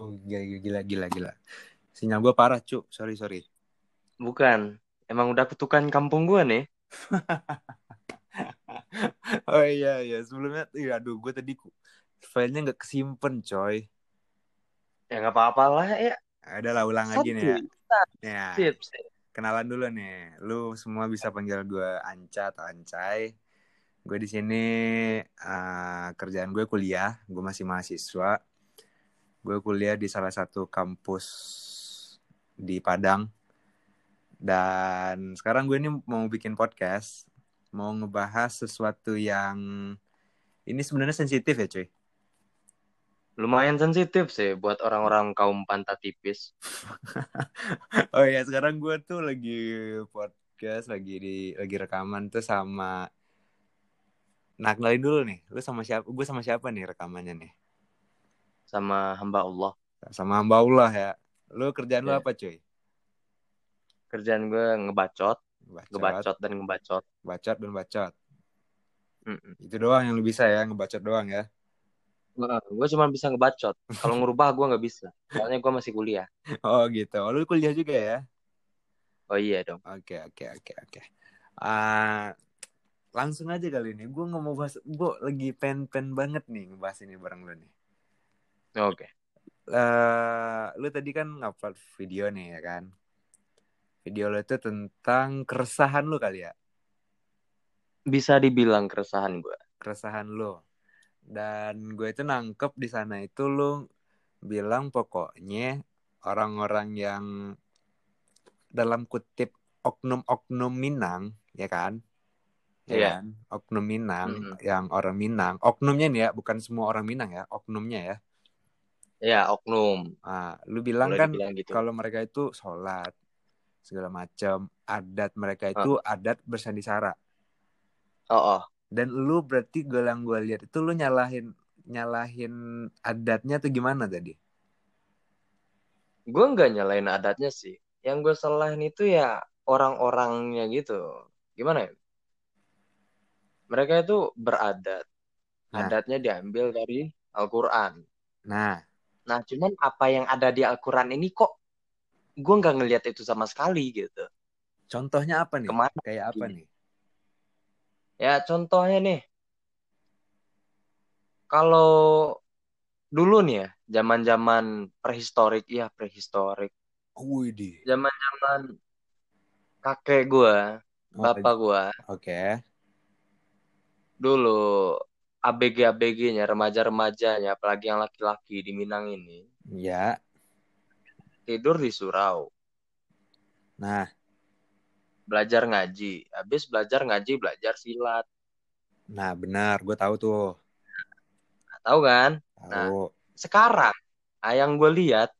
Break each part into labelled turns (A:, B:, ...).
A: Oh, gila, gila, gila, gila. Sinyal gue parah, cu. Sorry, sorry.
B: Bukan. Emang udah kutukan kampung gua nih.
A: oh iya, iya. Sebelumnya, iya, aduh, gue tadi filenya nggak kesimpen, coy.
B: Ya nggak apa-apa lah ya.
A: Ada lah, ulang lagi nih ya. Ya,
B: Sip, sip.
A: kenalan dulu nih. Lu semua bisa panggil gue Anca atau Ancai. Gue di sini eh, kerjaan gue kuliah. Gue masih mahasiswa. Gue kuliah di salah satu kampus di Padang. Dan sekarang gue ini mau bikin podcast. Mau ngebahas sesuatu yang ini sebenarnya sensitif ya cuy.
B: Lumayan sensitif sih buat orang-orang kaum pantat tipis.
A: Oh iya sekarang gue tuh lagi podcast lagi di lagi rekaman tuh sama Nah kenalin dulu nih, lu sama siapa? Gue sama siapa nih rekamannya nih?
B: Sama hamba Allah.
A: Sama hamba Allah ya. Lu kerjaan lu
B: Iya.
A: apa cuy?
B: Kerjaan gue ngebacot,
A: Bacot,
B: ngebacot dan ngebacot.
A: bacot dan bacot.
B: Mm-mm.
A: Itu doang yang lu bisa ya, ngebacot doang ya.
B: Gue cuma bisa ngebacot. Kalau ngerubah gue nggak bisa. Soalnya gue masih kuliah.
A: Oh gitu. Oh, lu kuliah juga ya?
B: Oh iya dong.
A: Oke oke oke oke. Ah, langsung aja kali ini. Gue nggak mau bahas. Gue lagi pen-pen banget nih ngebahas ini bareng lu nih.
B: Oke.
A: eh lu tadi kan ngupload video nih ya kan? Video lu itu tentang keresahan lu kali ya?
B: Bisa dibilang keresahan gue.
A: Keresahan lu. Dan gue itu nangkep di sana itu lu bilang pokoknya orang-orang yang dalam kutip oknum-oknum Minang, ya kan? Ya
B: Iya.
A: kan? Oknum Minang,
B: Mm-mm.
A: yang orang Minang. Oknumnya nih ya, bukan semua orang Minang ya, oknumnya ya.
B: Ya oknum.
A: Ah, lu bilang
B: Boleh
A: kan
B: gitu.
A: kalau mereka itu sholat segala macam, adat mereka itu adat bersandisara.
B: Oh, oh.
A: Dan lu berarti gue yang gue lihat itu lu nyalahin nyalahin adatnya tuh gimana tadi?
B: Gue nggak nyalain adatnya sih. Yang gue salahin itu ya orang-orangnya gitu. Gimana ya? Mereka itu beradat.
A: Nah.
B: Adatnya diambil dari Al-Quran.
A: Nah,
B: Nah, cuman apa yang ada di Al-Quran ini kok gue nggak ngelihat itu sama sekali gitu.
A: contohnya apa nih?
B: Ke mana?
A: Kayak apa
B: Gini.
A: nih?
B: Ya contohnya nih, kalau dulu nih ya, zaman-zaman prehistorik, ya prehistorik,
A: Wih
B: zaman-zaman kakek gua, bapak gua,
A: Oke.
B: dulu ABG-ABG-nya, remaja-remajanya, apalagi yang laki-laki di Minang ini,
A: Ya.
B: tidur di surau,
A: Nah,
B: belajar ngaji. Habis belajar ngaji, belajar silat.
A: nah benar, gue tahu tuh.
B: Tahu kan?
A: Tahu.
B: Sekarang, ah, yang gue lihat,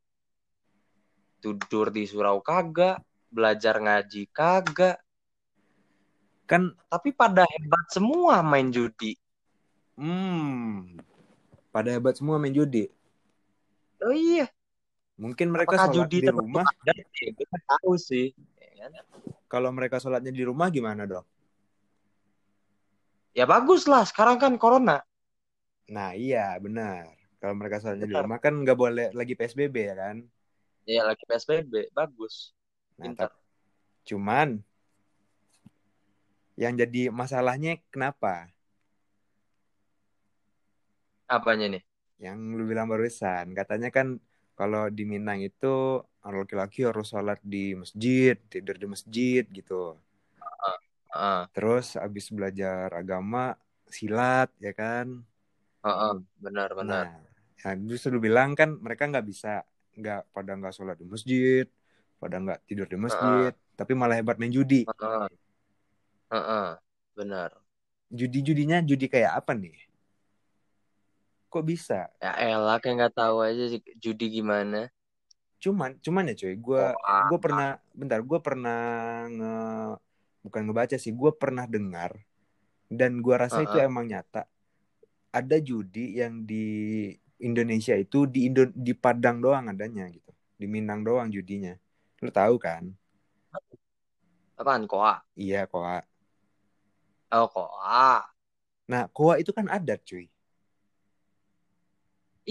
B: tidur di surau kagak, belajar ngaji kagak,
A: Kan
B: tapi pada hebat semua main judi.
A: Hmm pada hebat semua main judi.
B: Oh iya,
A: Mungkin mereka
B: apakah
A: sholat
B: judi
A: di rumah.
B: ada? Ya, nggak tahu sih. Ya kan?
A: Kalau mereka sholatnya di rumah gimana dong?
B: Ya bagus lah, sekarang kan corona.
A: Nah iya benar. Kalau mereka sholatnya di
B: Benar.
A: rumah kan nggak boleh lagi PSBB ya kan.
B: Ya lagi PSBB, bagus.
A: Nah,
B: Pintar.
A: cuman yang jadi masalahnya kenapa?
B: Apanya nih?
A: Yang lu bilang barusan katanya kan kalau di Minang itu laki-laki harus sholat di masjid, tidur di masjid gitu.
B: Heeh,
A: Terus abis belajar agama silat ya kan.
B: heeh, benar benar.
A: Nah, nah justru lu bilang kan mereka nggak bisa nggak pada nggak sholat di masjid, pada nggak tidur di masjid, tapi malah hebat main judi.
B: Heeh. Heeh, benar.
A: Judi-judinya judi kayak apa nih? Kok bisa?
B: Ya elah kayak nggak tahu aja sih judi gimana.
A: Cuman, cuman ya cuy, gue
B: Oh,
A: gue pernah, bentar, gue pernah nge, bukan ngebaca sih, gue pernah dengar dan gue rasa itu
B: Uh-uh.
A: emang nyata. Ada judi yang di Indonesia itu di Indo, di Padang doang adanya gitu, di Minang doang judinya. Lu tahu kan?
B: Apaan koa?
A: Iya, koa.
B: Oh koa.
A: Nah, koa itu kan adat cuy.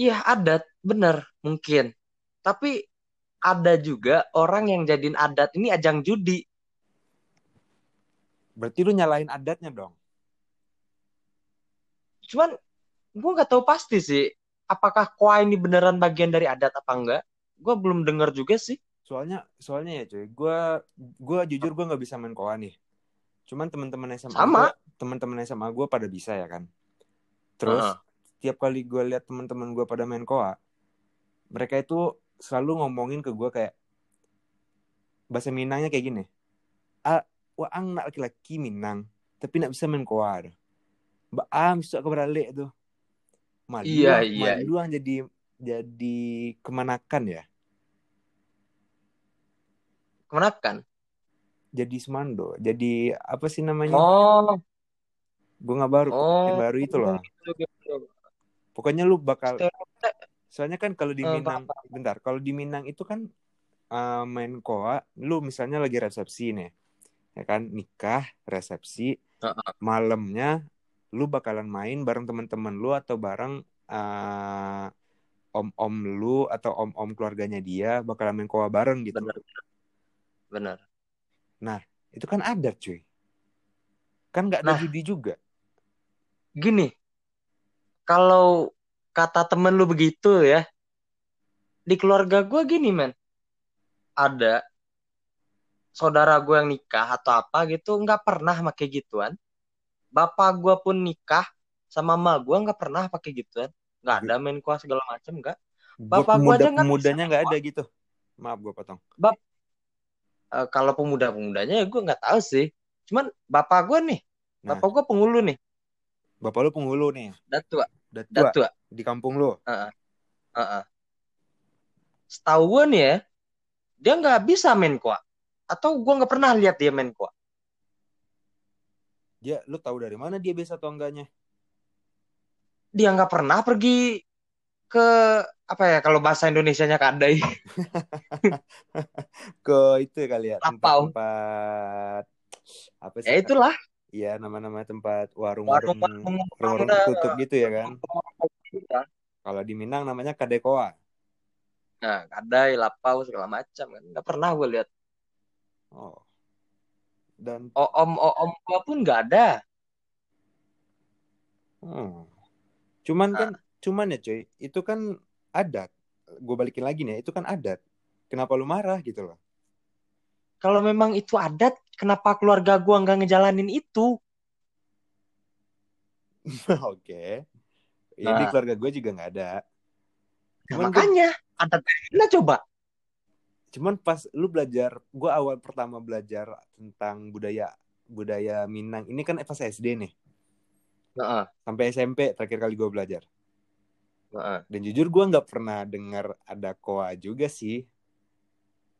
B: Iya adat, bener mungkin. Tapi ada juga orang yang jadiin adat ini ajang judi.
A: Berarti lu nyalahin adatnya dong.
B: Cuman gue nggak tahu pasti sih apakah koa ini beneran bagian dari adat apa enggak. Gue belum dengar juga sih.
A: Soalnya soalnya ya cuy, gue gua jujur gue nggak bisa main koa nih. Cuman teman-teman SMA
B: Sama.
A: teman-teman SMA gue pada bisa ya kan. Terus
B: Heeh.
A: Tiap kali gue lihat teman-teman gue pada main koa, mereka itu selalu ngomongin ke gue kayak bahasa Minangnya kayak gini. Ah, wah ang nak laki-laki Minang, tapi nak bisa main koa. dah. Mbak am suka keberalik tuh. Malu,
B: Iya, iya.
A: malu yang jadi jadi kemanakan ya.
B: Ke mana kan?
A: Jadi semando, jadi apa sih namanya?
B: Oh,
A: Gue nggak baru,
B: oh.
A: yang baru itu loh. Pokoknya lu bakal. Soalnya kan kalau di
B: Eh,
A: Minang, bentar, kalau di Minang itu kan uh, main koa, lu misalnya lagi resepsi nih, ya kan, nikah, resepsi,
B: Heeh.
A: malamnya lu bakalan main bareng teman-teman lu atau bareng uh, om-om lu atau om-om keluarganya dia bakalan main koa bareng gitu.
B: Bener. Bener.
A: Itu kan adat cuy. Kan nggak ada
B: Nah.
A: judi juga.
B: Gini, kalau kata temen lu begitu ya, di keluarga gue gini men, ada saudara gue yang nikah atau apa gitu nggak pernah pakai gituan. Bapak gue pun nikah sama mama gue nggak pernah pakai gituan. Nggak ada main kuah segala macem nggak. Bapak gua aja nggak bisa
A: nggak ada gitu. Maaf gue potong.
B: Eh, kalau pemuda-pemudanya ya gue nggak tahu sih. Cuman bapak gue nih,
A: Nah.
B: bapak gue penghulu nih,
A: Bapak lu penghulu nih,
B: datua,
A: udah tua
B: datua.
A: di kampung lu.
B: Heeh. Setahu gue nih ya, dia nggak bisa main kuah. Atau gue nggak pernah lihat dia main kuah.
A: Dia, lu tahu dari mana dia bisa atau enggaknya?
B: Dia nggak pernah pergi ke apa ya kalau bahasa Indonesianya kadai.
A: ke itu kali ya
B: Lapau.
A: tempat-tempat apa sih
B: ya itulah.
A: Iya nama-nama tempat warung-warung warung tutup gitu ya kan kalau di Minang namanya kadekoa
B: Nah, kadai, lapau segala macam kan. Nggak pernah gue lihat.
A: oh dan
B: Om om gue pun nggak ada.
A: hmm. cuman
B: Nah.
A: kan cuman ya cuy itu kan adat gue balikin lagi nih itu kan adat kenapa lu marah gitu loh
B: Kalau memang itu adat, kenapa keluarga gue nggak ngejalanin itu?
A: oke ya di
B: Nah.
A: keluarga gue juga nggak ada Cuman gua-
B: makanya adat dari mana coba?
A: cuman pas lu belajar gue awal pertama belajar tentang budaya budaya Minang ini kan pas SD nih
B: Heeh,
A: sampai SMP terakhir kali gue belajar
B: heeh.
A: dan jujur gue nggak pernah dengar ada koa juga sih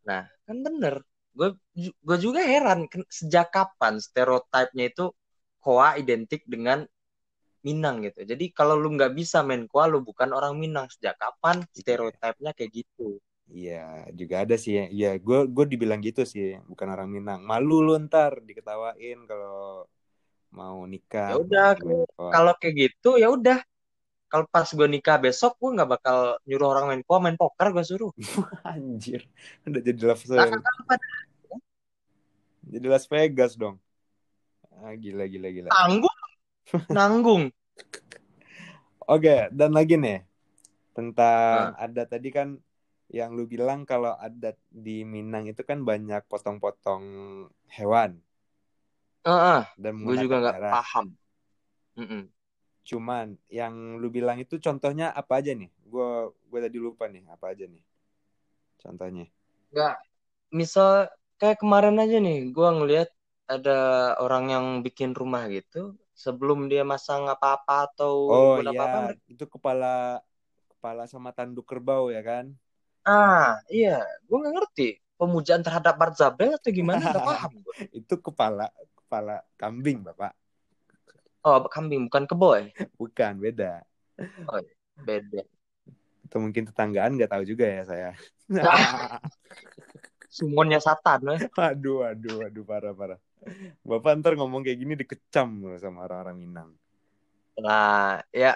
B: Nah, kan bener. Gue gue juga heran sejak kapan stereotipnya itu koa identik dengan Minang gitu. Jadi kalau lu nggak bisa main koa, lu bukan orang Minang. Sejak kapan stereotipnya kayak gitu?
A: iya juga ada sih ya gue gue dibilang gitu sih bukan orang Minang malu lu ntar diketawain kalau mau nikah
B: Ya udah. Kalau kayak gitu ya udah. Kalau pas gue nikah besok, gue nggak bakal nyuruh orang main koa, main poker gue suruh.
A: anjir udah jadi Las
B: Nah,
A: Vegas
B: kan
A: jadi Las Vegas dong ah, gila gila gila
B: Nanggung, nanggung.
A: Oke, dan lagi nih tentang adat tadi kan yang lu bilang kalau adat di Minang itu kan banyak potong-potong hewan
B: Heeh,
A: dan
B: gue juga nggak paham. Mm-mm.
A: Cuman yang lu bilang itu contohnya apa aja nih? Gue gue tadi lupa nih apa aja nih contohnya.
B: Misal kayak kemarin aja nih, gue ngelihat ada orang yang bikin rumah gitu. Sebelum dia masang apa-apa atau
A: Oh
B: apa-apa,
A: iya,
B: mereka-
A: itu kepala kepala sama tanduk kerbau ya kan?
B: Ah, iya, gue nggak ngerti. Pemujaan terhadap Barzabel atau gimana? Nggak paham gue.
A: Itu kepala kepala kambing, Bapak.
B: Oh, kambing bukan keboy.
A: Bukan, beda.
B: Beda.
A: Itu mungkin tetanggaan nggak tahu juga ya saya.
B: Sumonnya Satan. eh.
A: Aduh, aduh, aduh, parah, parah. Bapak ntar ngomong kayak gini dikecam loh sama orang-orang Minang.
B: Nah, ya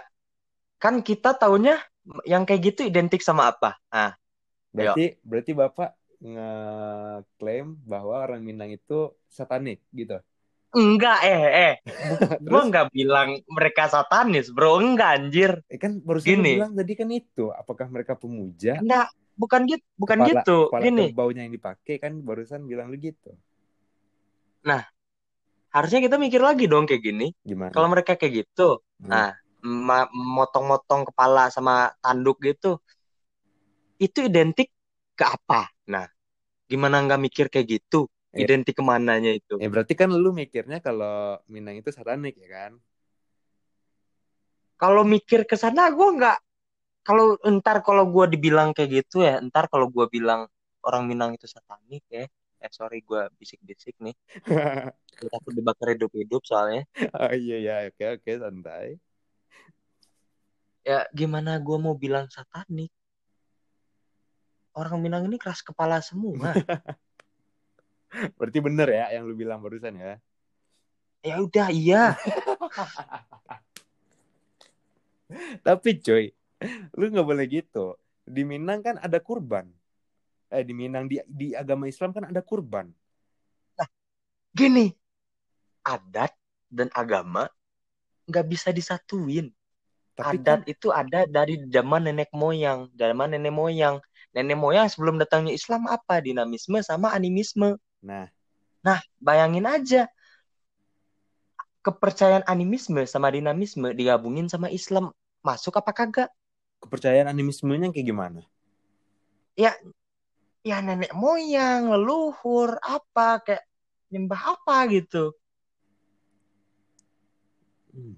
B: kan kita taunya yang kayak gitu identik sama apa? Ah,
A: Berarti berarti Bapak ngeklaim bahwa orang Minang itu satanik gitu.
B: Enggak, eh, eh. Gue nggak bilang mereka satanis, bro. Enggak, anjir.
A: eh, kan
B: Gini.
A: bilang tadi kan itu, apakah mereka pemuja?
B: Enggak, bukan gitu, bukan
A: Kepala-
B: gitu.
A: Kepala
B: Gini,
A: kerbaunya yang dipakai kan barusan bilang lu gitu.
B: harusnya kita mikir lagi dong kayak gini.
A: Gimana?
B: Kalau mereka kayak gitu,
A: Hmm.
B: nah, motong-motong kepala sama tanduk gitu, itu identik ke apa? Nah, gimana nggak mikir kayak gitu?
A: Eh.
B: Identik ke mananya itu?
A: Ya berarti kan lu mikirnya kalau Minang itu satanik ya kan?
B: Kalau mikir ke sana, gue nggak. Kalau ntar kalau gue dibilang kayak gitu ya, ntar kalau gue bilang orang Minang itu satanik ya, eh sorry gue bisik-bisik nih, takut dibakar hidup-hidup soalnya.
A: oh iya ya, oke oke santai.
B: Ya gimana gue mau bilang satanik? Orang Minang ini keras kepala semua.
A: Berarti bener ya yang lu bilang barusan ya.
B: ya udah iya.
A: Tapi coy, lu nggak boleh gitu. Di Minang kan ada kurban. Eh di Minang di di agama Islam kan ada kurban.
B: Gini, adat dan agama nggak bisa disatuin.
A: Tapi
B: Adat
A: kan
B: itu ada dari zaman nenek moyang, zaman nenek moyang. Nenek moyang sebelum datangnya Islam apa? Dinamisme sama animisme.
A: nah,
B: Nah, bayangin aja. Kepercayaan animisme sama dinamisme digabungin sama Islam. Masuk apa kagak?
A: Kepercayaan animismenya kayak gimana?
B: Ya nenek moyang, leluhur, apa, kayak nyembah apa gitu.
A: Hmm.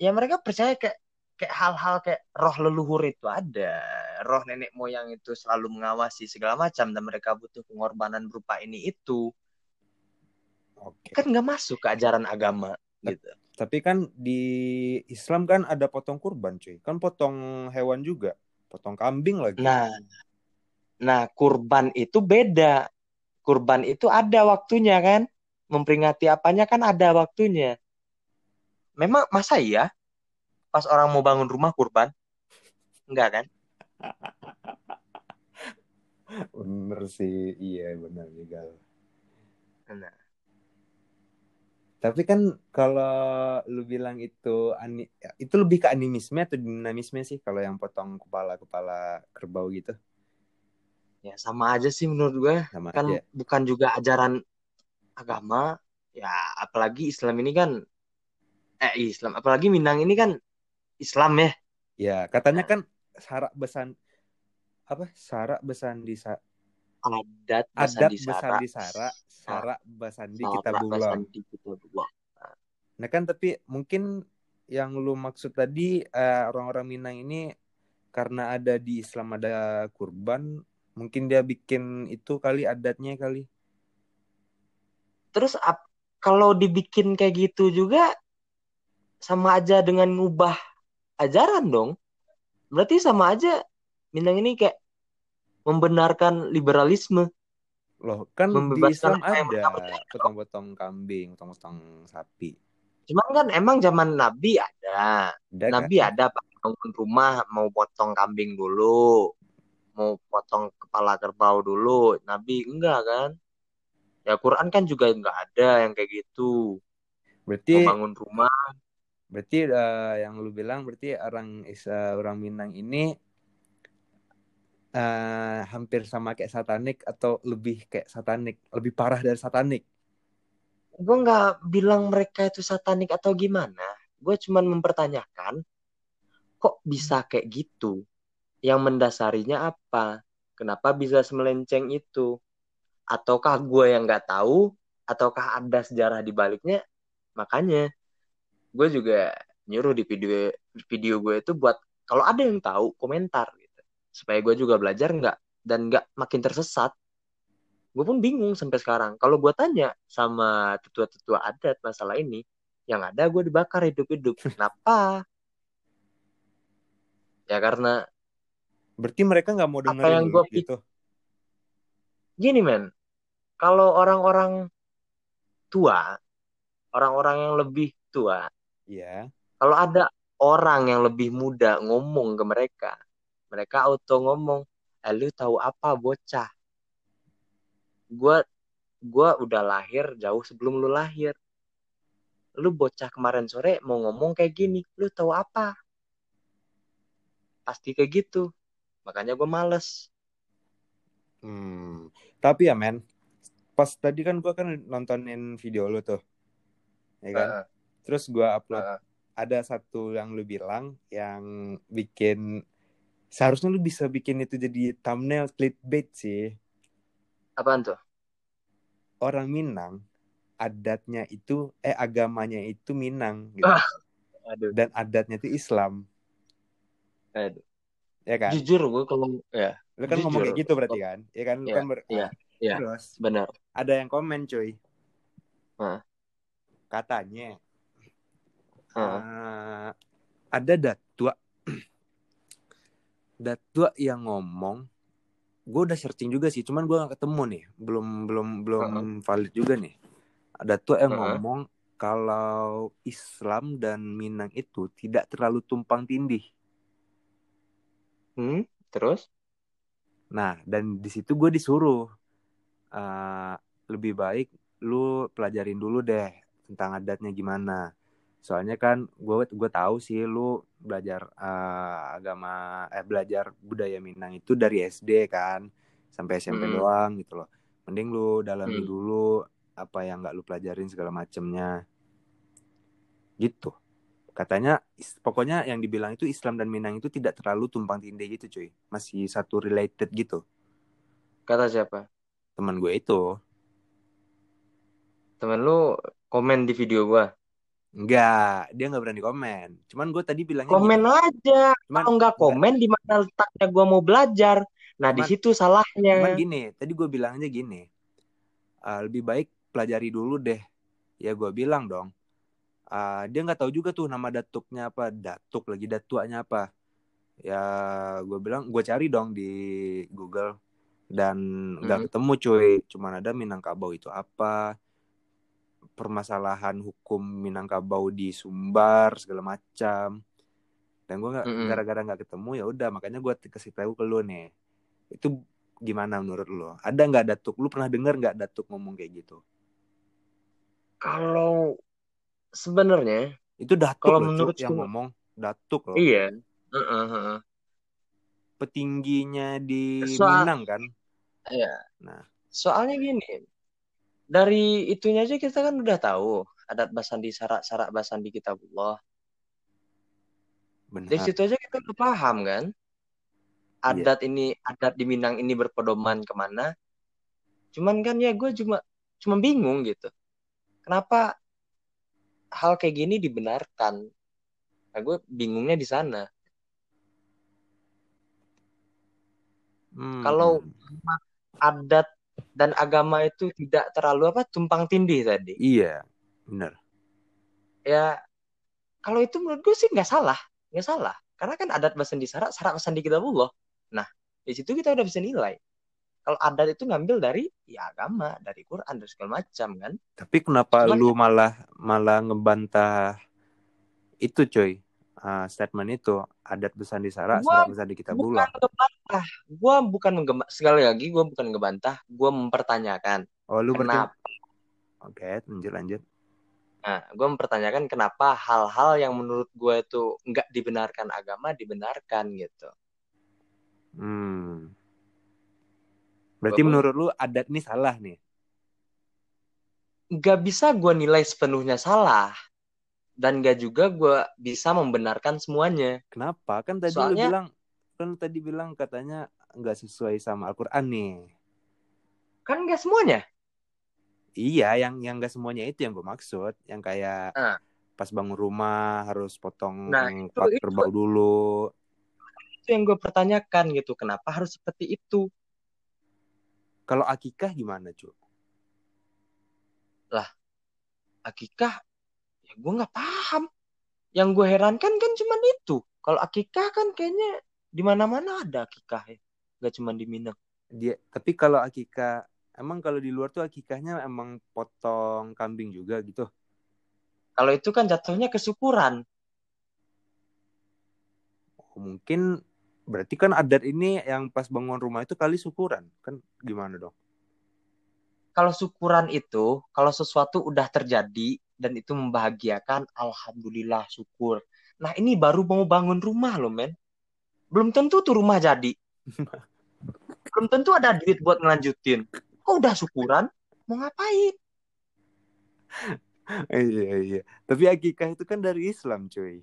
B: Ya mereka percaya kayak kayak hal-hal kayak roh leluhur itu ada. Roh nenek moyang itu selalu mengawasi segala macam dan mereka butuh pengorbanan berupa ini itu.
A: Oke.
B: Kan nggak masuk ke ajaran agama gitu.
A: Tapi kan di Islam kan ada potong kurban cuy. Kan potong hewan juga. Potong kambing lagi.
B: Nah, nah kurban itu beda. Kurban itu ada waktunya kan. Memperingati apanya kan ada waktunya. Memang masa iya pas orang mau bangun rumah kurban? Enggak kan?
A: Bener sih. Iya bener juga.
B: Nah,
A: Tapi kan kalau lu bilang itu ani itu lebih ke animisme atau dinamisme sih kalau yang potong kepala-kepala kerbau gitu.
B: ya sama aja sih menurut gue.
A: Sama
B: Kan
A: aja.
B: bukan juga ajaran agama. Ya apalagi Islam ini kan eh Islam apalagi Minang ini kan Islam ya.
A: Ya, katanya kan sarak besan apa? Sarak besan di sa-
B: Adat
A: adat
B: Basandi Sara.
A: di sarak, sarak besan di
B: Sarak
A: kitabullah.
B: Basandi Kitabullah.
A: Nah kan tapi mungkin yang lu maksud tadi eh, orang-orang Minang ini karena ada di Islam ada kurban, mungkin dia bikin itu kali adatnya kali.
B: Terus ap- kalau dibikin kayak gitu juga sama aja dengan ngubah ajaran dong. Berarti sama aja Minang ini kayak membenarkan liberalisme.
A: Loh, kan di
B: Membebaskan
A: Islam
B: apa yang
A: ada potong-potong kambing, potong-potong sapi.
B: Cuman kan emang zaman Nabi ada.
A: Ada kan?
B: Nabi ada Pak bangun rumah mau potong kambing dulu. Mau potong kepala kerbau dulu. Nabi enggak kan? Ya Quran kan juga enggak ada yang kayak gitu.
A: Berarti
B: Mau bangun rumah
A: berarti eh, yang lu bilang berarti orang eh, orang Minang ini eh, hampir sama kayak satanik atau lebih kayak satanik, lebih parah dari satanik.
B: gue nggak bilang mereka itu satanik atau gimana. Gue cuman mempertanyakan, kok bisa kayak gitu? Yang mendasarinya apa? Kenapa bisa semelenceng itu? Ataukah gue yang nggak tahu? Ataukah ada sejarah di baliknya? Makanya, gue juga nyuruh di video video gue itu buat kalau ada yang tahu komentar supaya gue juga belajar nggak dan nggak makin tersesat gue pun bingung sampai sekarang. Kalau gue tanya sama tetua-tetua adat masalah ini, yang ada gue dibakar hidup-hidup. Kenapa? Ya karena
A: Berarti mereka nggak mau
B: Apa
A: dengerin
B: yang
A: lu
B: gua pik-
A: gitu.
B: gini men, kalau orang-orang tua, orang-orang yang lebih tua,
A: Iya.
B: kalau ada orang yang lebih muda ngomong ke mereka, mereka auto ngomong, eh, lu tahu apa bocah gua gua udah lahir jauh sebelum lu lahir lu bocah kemarin sore mau ngomong kayak gini lu tahu apa pasti kayak gitu makanya gue males
A: Hmm. Tapi ya men, pas tadi kan gua kan nontonin video lu tuh, ya kan?
B: Heeh,
A: Terus gua upload
B: heeh.
A: ada satu yang lu bilang yang bikin seharusnya lu bisa bikin itu jadi thumbnail clickbait sih.
B: apaan tuh
A: Orang Minang adatnya itu eh agamanya itu Minang gitu.
B: Ah. aduh,
A: Dan adatnya itu Islam,
B: aduh.
A: ya kan?
B: jujur gue kalau ya
A: Lu kan ngomong
B: jujur.
A: kayak gitu berarti kan? Ya kan lu
B: Iya,
A: kan ber-
B: iya.
A: Terus
B: benar
A: ada yang komen cuy.
B: Hah.
A: Katanya
B: Heeh.
A: eh, ada datua datua yang ngomong gue udah searching juga sih cuman gue gak ketemu nih. Belum belum belum valid juga nih. Ada yang
B: Heeh.
A: ngomong kalau Islam dan Minang itu tidak terlalu tumpang tindih.
B: Hmm terus?
A: Nah dan di situ gue disuruh eh, lebih baik lu pelajarin dulu deh tentang adatnya gimana soalnya kan gue gue tahu sih lu belajar eh, agama eh belajar budaya Minang itu dari SD kan sampai SMP
B: Mm-mm.
A: doang gitu loh. Mending lu dalami
B: Hmm.
A: dulu apa yang nggak lu pelajarin segala macemnya. Gitu. Katanya pokoknya yang dibilang itu Islam dan Minang itu tidak terlalu tumpang tindih gitu cuy. Masih satu related gitu.
B: Kata siapa?
A: Teman gue itu.
B: Temen lu komen di video gua
A: enggak dia nggak berani komen. Cuman gue tadi bilangnya
B: komen
A: gini,
B: aja.
A: Cuman
B: kalau nggak komen di mana letaknya gua mau belajar? Nah di situ salahnya.
A: cuman gini tadi gue bilangnya gini. "Ah, lebih baik pelajari dulu deh. Ya gue bilang dong. Ah, dia nggak tahu juga tuh nama datuknya apa datuk lagi datuanya apa. Ya gue bilang gue cari dong di Google. Dan nggak
B: Hmm.
A: ketemu cuy. Cuman ada Minangkabau itu apa permasalahan hukum Minangkabau di Sumbar segala macam. Dan gue nggak
B: Mm-mm.
A: gara-gara nggak ketemu ya udah makanya gue kasih tahu ke lu nih. Itu gimana menurut lu? Ada nggak datuk? Lu pernah dengar nggak datuk ngomong kayak gitu?
B: Kalau sebenarnya
A: itu datuk
B: Kalau menurut
A: yang
B: gua-
A: ngomong. Datuk loh.
B: Iya. Heeh, heeh.
A: petingginya di
B: Soal-
A: Minang kan?
B: Iya.
A: Nah.
B: Soalnya gini, dari itunya aja kita kan udah tahu adat basandi sarak sarak basandi kitabullah.
A: benar
B: Dari situ aja kita udah paham kan. Adat ini adat di Minang ini berpedoman ke mana? Cuman kan ya gue cuma cuma bingung gitu. Kenapa hal kayak gini dibenarkan? Nah, gue bingungnya di sana.
A: Hmm.
B: Kalau adat dan agama itu tidak terlalu apa tumpang tindih tadi.
A: iya benar.
B: Ya kalau itu menurut gue sih nggak salah nggak salah. Karena kan adat basandi sarak sarak basandi kitabullah. Nah di situ kita udah bisa nilai. Kalau adat itu ngambil dari ya agama dari Quran dan segala macam kan.
A: Tapi kenapa
B: Cuman-
A: lu malah malah ngebantah itu coy Ah, statement itu adat besar di Sara,
B: Gua
A: Sara besar di
B: bukan
A: Kitabullah.
B: ngebantah gue bukan menggema sekali lagi gue bukan ngebantah gue mempertanyakan
A: Oh lu
B: kenapa
A: Oke, lanjut lanjut.
B: nah gue mempertanyakan kenapa hal-hal yang menurut gue itu nggak dibenarkan agama dibenarkan gitu
A: Hmm. Berarti
B: Bapak-
A: menurut lu adat ini salah nih.
B: nggak bisa gue nilai sepenuhnya salah dan nggak juga gue bisa membenarkan semuanya
A: Kenapa? Kan tadi
B: Soalnya-
A: lu bilang kan tadi bilang katanya nggak sesuai sama Al-Qur'an nih.
B: kan nggak semuanya
A: Iya, yang yang nggak semuanya itu yang gue maksud, yang kayak
B: Ah.
A: pas bangun rumah harus potong
B: Nah, itu-
A: part
B: itu-
A: kerbau dulu.
B: itu yang gue pertanyakan gitu kenapa harus seperti itu
A: Kalau akikah gimana, cu?
B: akikah ya gue nggak paham yang gue herankan kan cuman itu kalau akikah kan kayaknya di mana mana ada akikah ya nggak cuma di Minang
A: Dia tapi kalau akikah emang kalau di luar tuh akikahnya emang potong kambing juga gitu.
B: kalau itu kan jatuhnya kesyukuran
A: Oh, mungkin Berarti kan adat ini yang pas bangun rumah itu kali syukuran. Kan gimana dong?
B: Kalau syukuran itu, kalau sesuatu udah terjadi dan itu membahagiakan, alhamdulillah syukur. Nah, ini baru mau bangun rumah loh, men. Belum tentu tuh rumah jadi. Belum tentu ada duit buat ngelanjutin. Kok udah syukuran? Mau ngapain?
A: iya iya. Tapi akikah itu kan dari Islam, cuy.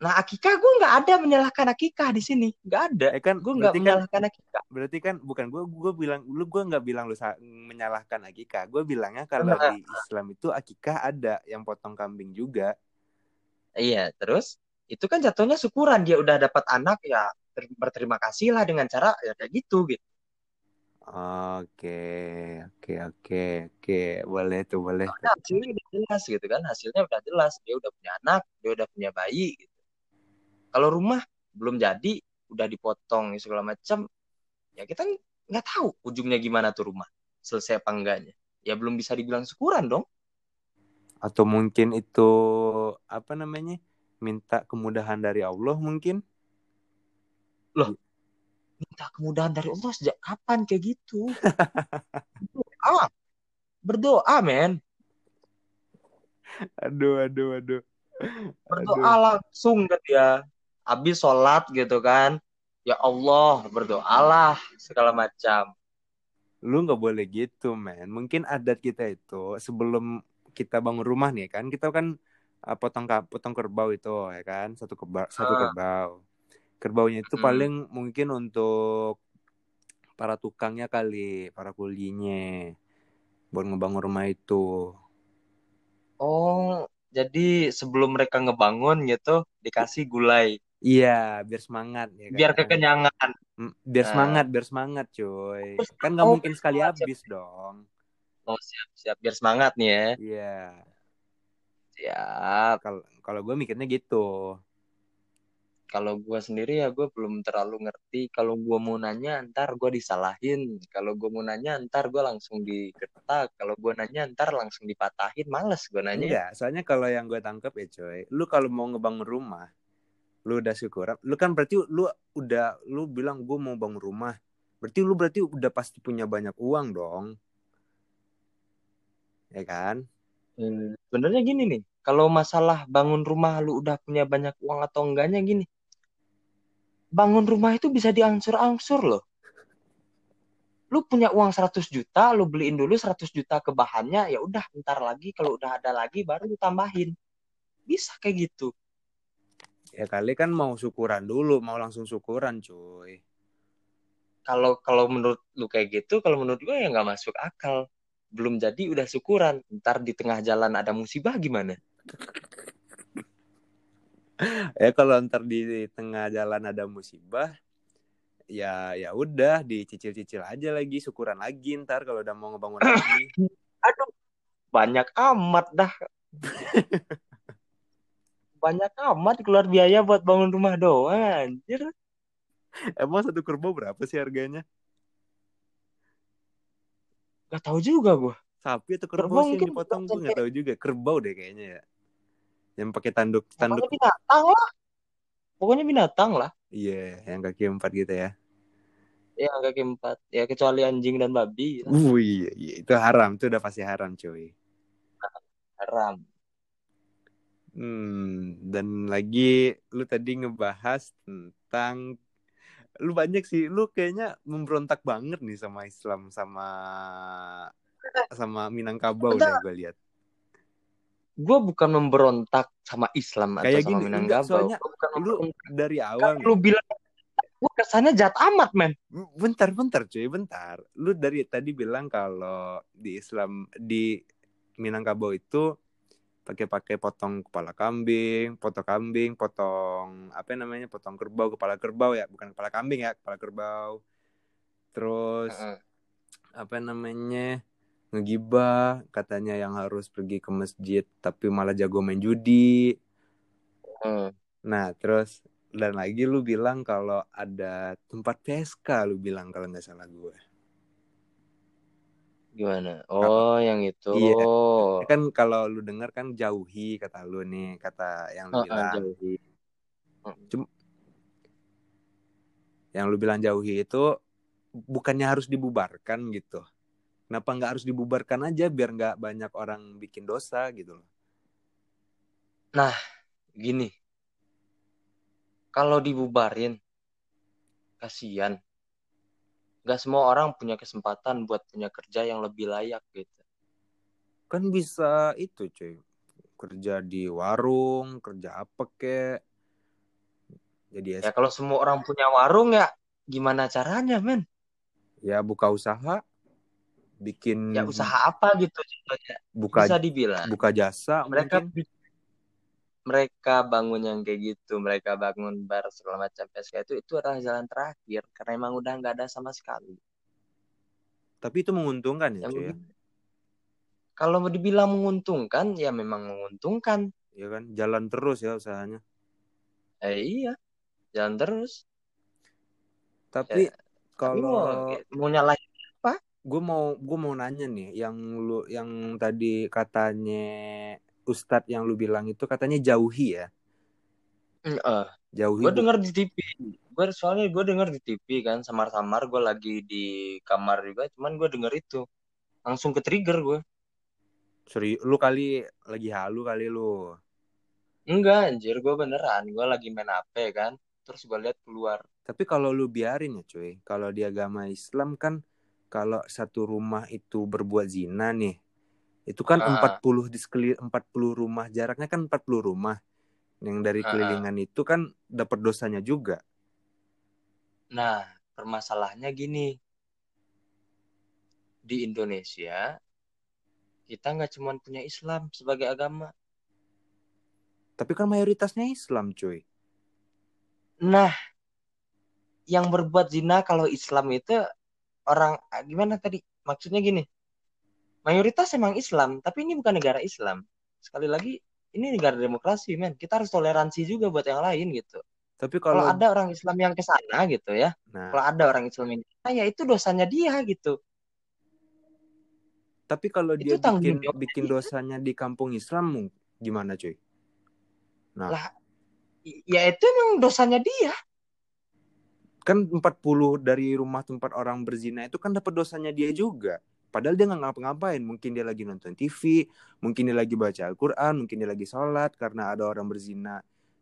B: Nah, akikah gue nggak ada menyalahkan akikah di sini, nggak ada.
A: Eh kan
B: Gue nggak
A: berarti kan
B: menyalahkan akikah.
A: berarti kan bukan gue gue bilang lu gue nggak bilang lu menyalahkan akikah. Gue bilangnya kalau
B: Nah.
A: di Islam itu akikah ada yang potong kambing juga.
B: Iya, terus itu kan jatuhnya syukuran dia udah dapat anak ya ter- berterima kasih lah dengan cara ya kayak gitu gitu.
A: Oke, oke, oke, oke. Boleh tuh, boleh.
B: Nah, hasilnya udah jelas gitu kan, hasilnya udah jelas dia udah punya anak, dia udah punya bayi gitu. Kalau rumah belum jadi, udah dipotong segala macam, ya kita nggak tahu ujungnya gimana tuh rumah selesai apa enggaknya. Ya belum bisa dibilang syukuran dong.
A: Atau mungkin itu apa namanya? Minta kemudahan dari Allah mungkin.
B: Minta kemudahan dari Allah sejak kapan kayak gitu? Berdoa, berdoa men.
A: Aduh, aduh, aduh.
B: berdoa
A: Aduh.
B: langsung kan dia habis sholat gitu kan ya Allah berdoalah segala macam
A: Lu nggak boleh gitu, men. Mungkin adat kita itu sebelum kita bangun rumah nih kan, kita kan uh, potong potong kerbau itu ya kan, satu kerbau, satu
B: Ah.
A: kerbau. Kerbaunya itu
B: Hmm.
A: paling mungkin untuk para tukangnya kali, para kulinya buat ngebangun rumah itu.
B: oh jadi sebelum mereka ngebangun gitu dikasih gulai
A: Iya, biar semangat ya
B: biar
A: kan.
B: kekenyangan
A: Mm, Biar
B: Nah.
A: semangat, biar semangat, cuy. Kan nggak
B: Oh,
A: mungkin sekali
B: siap.
A: habis dong.
B: oh siap siap biar semangat nih ya
A: Iya.
B: siap
A: Kalau kalau gue mikirnya gitu.
B: kalau gue sendiri ya gue belum terlalu ngerti kalau gue mau nanya ntar gue disalahin kalau gue mau nanya ntar gue langsung digertak kalau gue nanya ntar langsung dipatahin males gue nanya
A: Enggak, soalnya kalau yang gue tangkap ya coy, lu kalau mau ngebangun rumah, lu udah syukur, lu kan berarti lu udah, lu bilang gue mau bangun rumah, berarti lu berarti udah pasti punya banyak uang dong, ya kan?
B: Hmm, sebenarnya gini nih, kalau masalah bangun rumah lu udah punya banyak uang atau enggaknya gini. Bangun rumah itu bisa diangsur-angsur loh. Lu punya uang 100 juta, lu beliin dulu 100 juta ke bahannya, ya udah ntar lagi kalau udah ada lagi baru lu tambahin. Bisa kayak gitu.
A: Ya kali kan mau syukuran dulu, mau langsung syukuran cuy.
B: Kalau kalau menurut lu kayak gitu, kalau menurut gue ya nggak masuk akal. Belum jadi udah syukuran, ntar di tengah jalan ada musibah gimana?
A: Ya kalau ntar di tengah jalan ada musibah, ya ya udah dicicil-cicil aja lagi, syukuran lagi ntar kalau udah mau ngebangun lagi.
B: Aduh, banyak amat dah. banyak amat keluar biaya buat bangun rumah doang, anjir.
A: Emang satu kerbau berapa sih harganya?
B: Gak tahu juga gua.
A: Sapi atau
B: Kerbau
A: kerbau sih yang dipotong gue
B: sampai-
A: nggak tahu juga. Kerbau deh kayaknya ya. Yang pakai tanduk tanduk.
B: Pokoknya binatang lah. Pokoknya binatang lah.
A: Iya, yang kaki empat gitu ya.
B: Ya kaki empat. Ya kecuali anjing dan babi.
A: Uh iya, iya. itu haram, itu udah pasti haram cuy.
B: Haram.
A: Hmm, dan lagi lu tadi ngebahas tentang lu banyak sih, lu kayaknya memberontak banget nih sama Islam sama sama Minangkabau deh gue lihat.
B: Gue bukan memberontak sama Islam atau
A: Kayak
B: sama
A: gini, enggak,
B: Minangkabau.
A: soalnya
B: bukan
A: Lu dari awal nih,
B: Lu bilang gue kesannya jahat amat, men.
A: bentar bentar cuy, bentar. Lu dari tadi bilang kalau di Islam di Minangkabau itu pakai-pakai potong kepala kambing, potong kambing, potong apa namanya, potong kerbau, kepala kerbau ya, bukan kepala kambing ya, kepala kerbau. Terus
B: Heeh.
A: apa namanya ngegibah katanya yang harus pergi ke masjid tapi malah jago main judi.
B: Heeh.
A: Nah terus dan lagi lu bilang kalau ada tempat PSK lu bilang kalau nggak salah gue.
B: Gimana? Oh, yang itu.
A: Iya. Kan kalau lu dengar kan jauhi kata lu nih kata yang lu bilang.
B: jauhi.
A: Yang lu bilang jauhi itu bukannya harus dibubarkan gitu. Kenapa nggak harus dibubarkan aja biar nggak banyak orang bikin dosa gitu loh.
B: Nah, gini. Kalau dibubarin, kasihan. Gak semua orang punya kesempatan buat punya kerja yang lebih layak gitu.
A: Kan bisa itu cuy. Kerja di warung, kerja apa kek. Jadi
B: Ya kalau semua orang punya warung ya gimana caranya, men?
A: ya buka usaha, bikin
B: Ya usaha apa gitu contohnya.
A: buka
B: Bisa dibilang.
A: buka jasa
B: mereka
A: mungkin.
B: Mereka bangun yang kayak gitu mereka bangun bar segala macam PSK itu itu adalah jalan terakhir karena emang udah nggak ada sama sekali.
A: Tapi itu menguntungkan ya ya.
B: kalau mau dibilang menguntungkan ya memang menguntungkan.
A: Ya kan, jalan terus ya usahanya.
B: eh iya. Jalan terus.
A: Tapi
B: Ya, tapi mau
A: kalau
B: mau nyalahin
A: gue mau gue mau nanya nih yang lu yang tadi katanya Ustadz yang lu bilang itu katanya jauhi ya?
B: Eh
A: jauhi
B: gue denger di TV gue soalnya gue denger di TV kan samar-samar gue lagi di kamar juga cuman gue denger itu. Langsung ke trigger gue
A: seri lu kali lagi halu kali lu?
B: Enggak anjir gue beneran. Gue lagi main HP kan terus gue lihat keluar.
A: Tapi kalau lu biarin ya cuy. Kalau di agama Islam kan kalau satu rumah itu berbuat zina nih itu kan
B: Ah.
A: 40 di sekeli 40 rumah jaraknya kan 40 rumah yang dari
B: Ah.
A: kelilingan itu kan dapat dosanya juga
B: Nah, permasalahannya gini. Di Indonesia, kita nggak cuma punya Islam sebagai agama.
A: tapi kan mayoritasnya Islam cuy
B: Nah, yang berbuat zina kalau Islam itu orang gimana tadi? Maksudnya gini. Mayoritas emang Islam, tapi ini bukan negara Islam. Sekali lagi, ini negara demokrasi, men. Kita harus toleransi juga buat yang lain gitu.
A: tapi
B: Kalau
A: kalau
B: ada orang Islam yang ke sana gitu ya,
A: nah
B: kalau ada orang Islam yang ke sana, ya itu dosanya dia gitu.
A: Tapi kalau
B: Itu
A: dia
B: tanggung
A: bikin
B: jawab
A: bikin dosanya di kampung Islam gimana cuy? Nah,
B: Lah, Ya itu emang dosanya dia.
A: kan 40 dari rumah tempat orang berzina itu kan dapat dosanya dia juga. Padahal dia nggak ngapa-ngapain. Mungkin dia lagi nonton TV, mungkin dia lagi baca Al-Quran, mungkin dia lagi sholat karena ada orang berzina.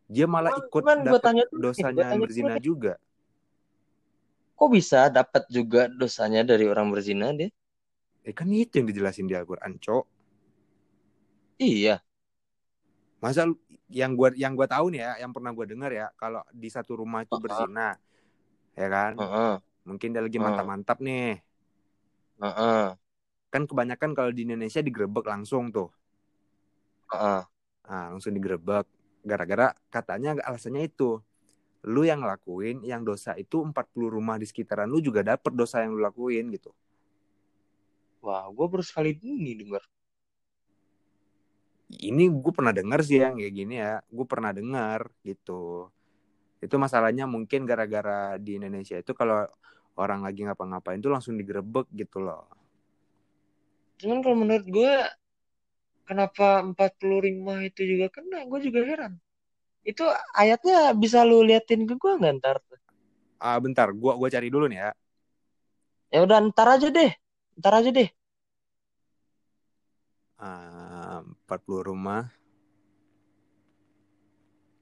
A: Dia malah
B: Cuman-
A: ikut
B: cuman
A: dapat
B: tanya nih,
A: dosanya
B: tanya
A: berzina
B: dulu
A: juga.
B: Kok bisa dapat juga dosanya dari orang berzina dia?
A: Eh kan itu yang dijelasin di Al-Quran, Cok.
B: Iya.
A: Masa yang gua yang gua tahu nih ya, yang pernah gua dengar ya, kalau di satu rumah itu
B: Uh-uh.
A: berzina, ya kan?
B: Heeh.
A: Mungkin dia lagi
B: Uh.
A: mantap-mantap nih.
B: Heeh.
A: kan kebanyakan kalau di Indonesia digerebek langsung tuh
B: Heeh.
A: ah langsung digerebek gara-gara katanya alasannya itu lu yang ngelakuin yang dosa itu 40 rumah di sekitaran lu juga dapet dosa yang lu lakuin gitu
B: Wah, gue baru sekali ini denger.
A: ini gue pernah dengar sih yang kayak gini ya gue pernah dengar gitu itu masalahnya mungkin gara-gara di Indonesia itu kalau orang lagi ngapa-ngapain tuh langsung digerebek gitu loh
B: Cuman kalau menurut gue, kenapa 45 itu juga kena? Gue juga heran. Itu ayatnya bisa lu liatin ke gue nggak ntar?
A: ah bentar gua gua cari dulu nih ya
B: Ya udah ntar aja deh. Ntar aja deh.
A: ah 40 rumah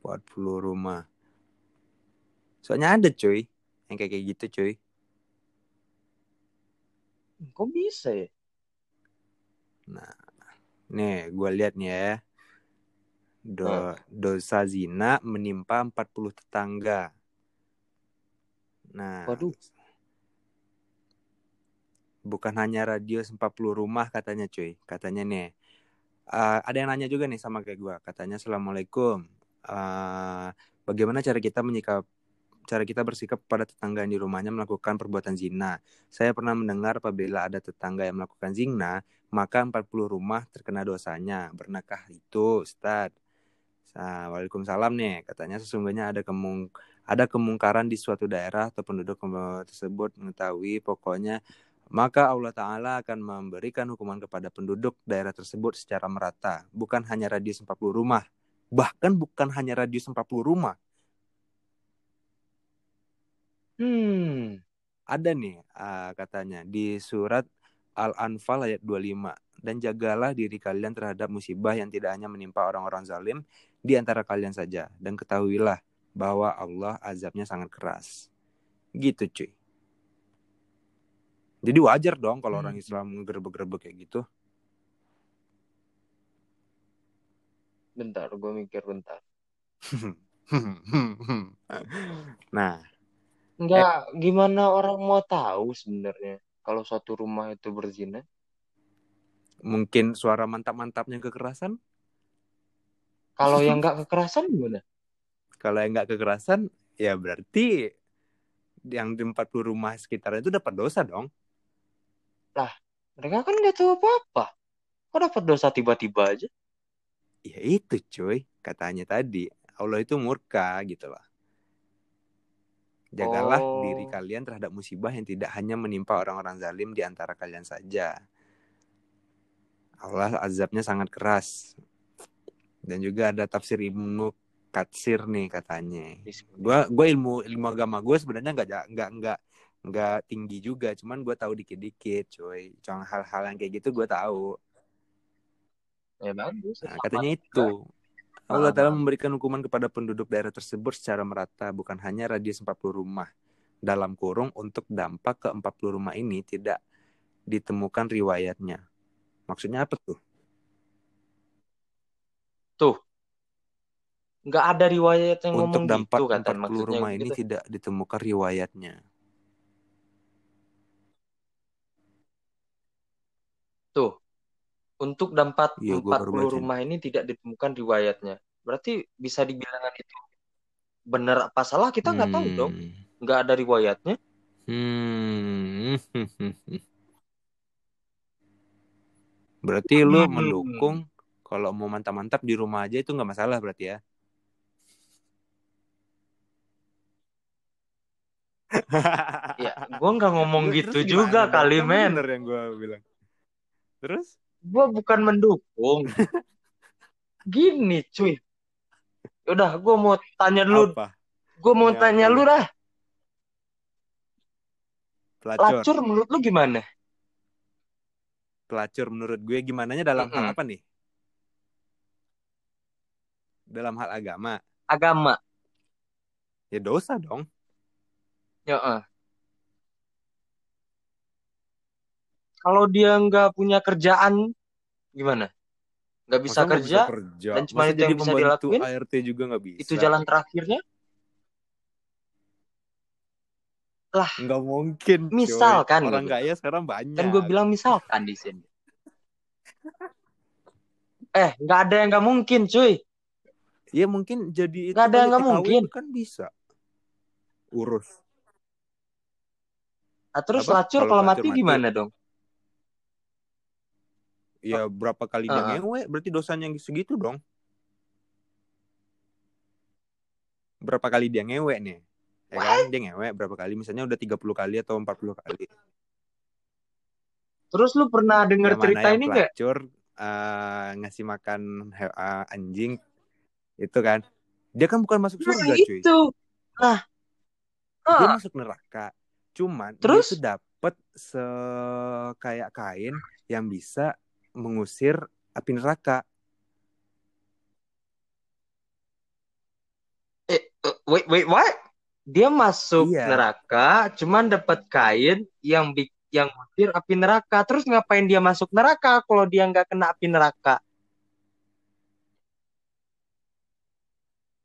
A: 40 rumah soalnya ada cuy yang kayak kayak gitu cuy
B: Kok bisa ya?
A: nih gue lihat nih ya Do,
B: Nah.
A: dosa zina menimpa 40 tetangga nah
B: Waduh.
A: bukan hanya radius 40 rumah katanya cuy katanya nih eh, ada yang nanya juga nih sama kayak gue katanya assalamualaikum Eh, bagaimana cara kita menyikap cara kita bersikap pada tetangga yang di rumahnya melakukan perbuatan zina saya pernah mendengar apabila ada tetangga yang melakukan zina maka 40 rumah terkena dosanya bernakah itu Ustaz Nah, Waalaikumsalam nih katanya sesungguhnya ada kemung ada kemungkaran di suatu daerah atau penduduk tersebut mengetahui pokoknya maka Allah Ta'ala akan memberikan hukuman kepada penduduk daerah tersebut secara merata. Bukan hanya radius 40 rumah. Bahkan bukan hanya radius 40 rumah.
B: Hmm.
A: Ada nih uh, katanya di surat Al-Anfal ayat 25 dan jagalah diri kalian terhadap musibah yang tidak hanya menimpa orang-orang zalim di antara kalian saja dan ketahuilah bahwa Allah azabnya sangat keras. Gitu cuy. Jadi wajar dong kalau orang
B: Hmm.
A: Islam ngegerebek-gerebek kayak gitu.
B: Bentar, gue mikir bentar.
A: nah,
B: Enggak, gimana orang mau tahu sebenarnya kalau suatu rumah itu berzina?
A: mungkin suara mantap-mantapnya kekerasan.
B: Kalau yang nggak kekerasan gimana?
A: Kalau yang nggak kekerasan, ya berarti yang di 40 rumah sekitar itu dapat dosa dong.
B: Mereka kan nggak tahu apa-apa. Kok dapat dosa tiba-tiba aja?
A: Ya itu cuy, katanya tadi. Allah itu murka gitu loh. Jagalah
B: Oh.
A: diri kalian terhadap musibah yang tidak hanya menimpa orang-orang zalim di antara kalian saja. Allah azabnya sangat keras. Dan juga ada tafsir Ibnu Katsir nih katanya. Gua gua ilmu ilmu agama gue sebenarnya nggak nggak nggak nggak tinggi juga, cuman gue tahu dikit-dikit, cuy. Cuma hal-hal yang kayak gitu gue tahu.
B: Ya bagus.
A: Nah, katanya itu Allah Ta'ala memberikan hukuman kepada penduduk daerah tersebut secara merata, bukan hanya radius 40 rumah. Dalam kurung untuk dampak ke 40 rumah ini tidak ditemukan riwayatnya. Maksudnya apa tuh?
B: Tuh. Nggak ada riwayat yang
A: Untuk
B: ngomong
A: dampak
B: gitu katanya
A: 40
B: maksudnya
A: rumah ini
B: gitu.
A: tidak ditemukan riwayatnya.
B: Tuh. Untuk dampak
A: Iya, baru
B: 40
A: baca.
B: rumah ini tidak ditemukan riwayatnya. Berarti bisa dibilang itu benar apa salah kita nggak tahu dong.
A: Hmm.
B: Nggak ada riwayatnya.
A: Hmm. Berarti lu
B: Hmm.
A: mendukung kalau mau mantap-mantap di rumah aja itu nggak masalah berarti ya?
B: Ya, gua nggak ngomong
A: Lu-
B: gitu
A: terus
B: juga kali,
A: Kan
B: men.
A: Bener yang gue bilang. Terus?
B: Gua bukan mendukung. Gini, cuy. Udah, gua mau tanya dulu. Gua mau
A: Ini
B: tanya lu dah.
A: Pelacur.
B: Lacur menurut lu gimana?
A: Pelacur menurut gue gimananya dalam hal
B: Mm-mm.
A: apa nih? Dalam hal agama.
B: Agama.
A: Ya dosa dong.
B: Ya. eh. Kalau dia nggak punya kerjaan, gimana? Nggak bisa
A: Masa
B: kerja,
A: kerja?
B: dan cuma
A: Masa
B: itu
A: jadi
B: yang bisa dilakuin?
A: ART juga nggak bisa.
B: itu jalan terakhirnya. Lah,
A: Nggak mungkin. coy.
B: Misalkan
A: Orang
B: gitu.
A: kaya sekarang banyak.
B: kan gue bilang misalkan di sini. Eh, nggak ada yang nggak mungkin, cuy.
A: Ya mungkin jadi itu
B: Nggak ada yang nggak mungkin.
A: kan bisa. Urus.
B: Nah, terus
A: Apa?
B: lacur
A: Kalau
B: kalau mati
A: mati?
B: gimana dong?
A: Ya berapa kali dia
B: Heeh.
A: ngewe berarti dosanya segitu dong. Berapa kali dia ngewe nih? Ya kan dia ngewe berapa kali misalnya udah 30 kali atau 40 kali.
B: Terus lu pernah denger
A: Yang
B: cerita
A: yang
B: ini nggak?
A: eh, ngasih makan eh, anjing itu kan. Dia kan bukan masuk
B: Nah,
A: surga cuy.
B: itu. Nah,
A: Dia
B: ah,
A: masuk neraka. Cuman
B: Terus?
A: dia tuh dapet se kayak kain yang bisa mengusir api neraka.
B: eh, eh, wait, wait, what? Dia masuk
A: Iya.
B: neraka, cuman dapat kain yang yang ngusir api neraka. Terus ngapain dia masuk neraka kalau dia nggak kena api neraka?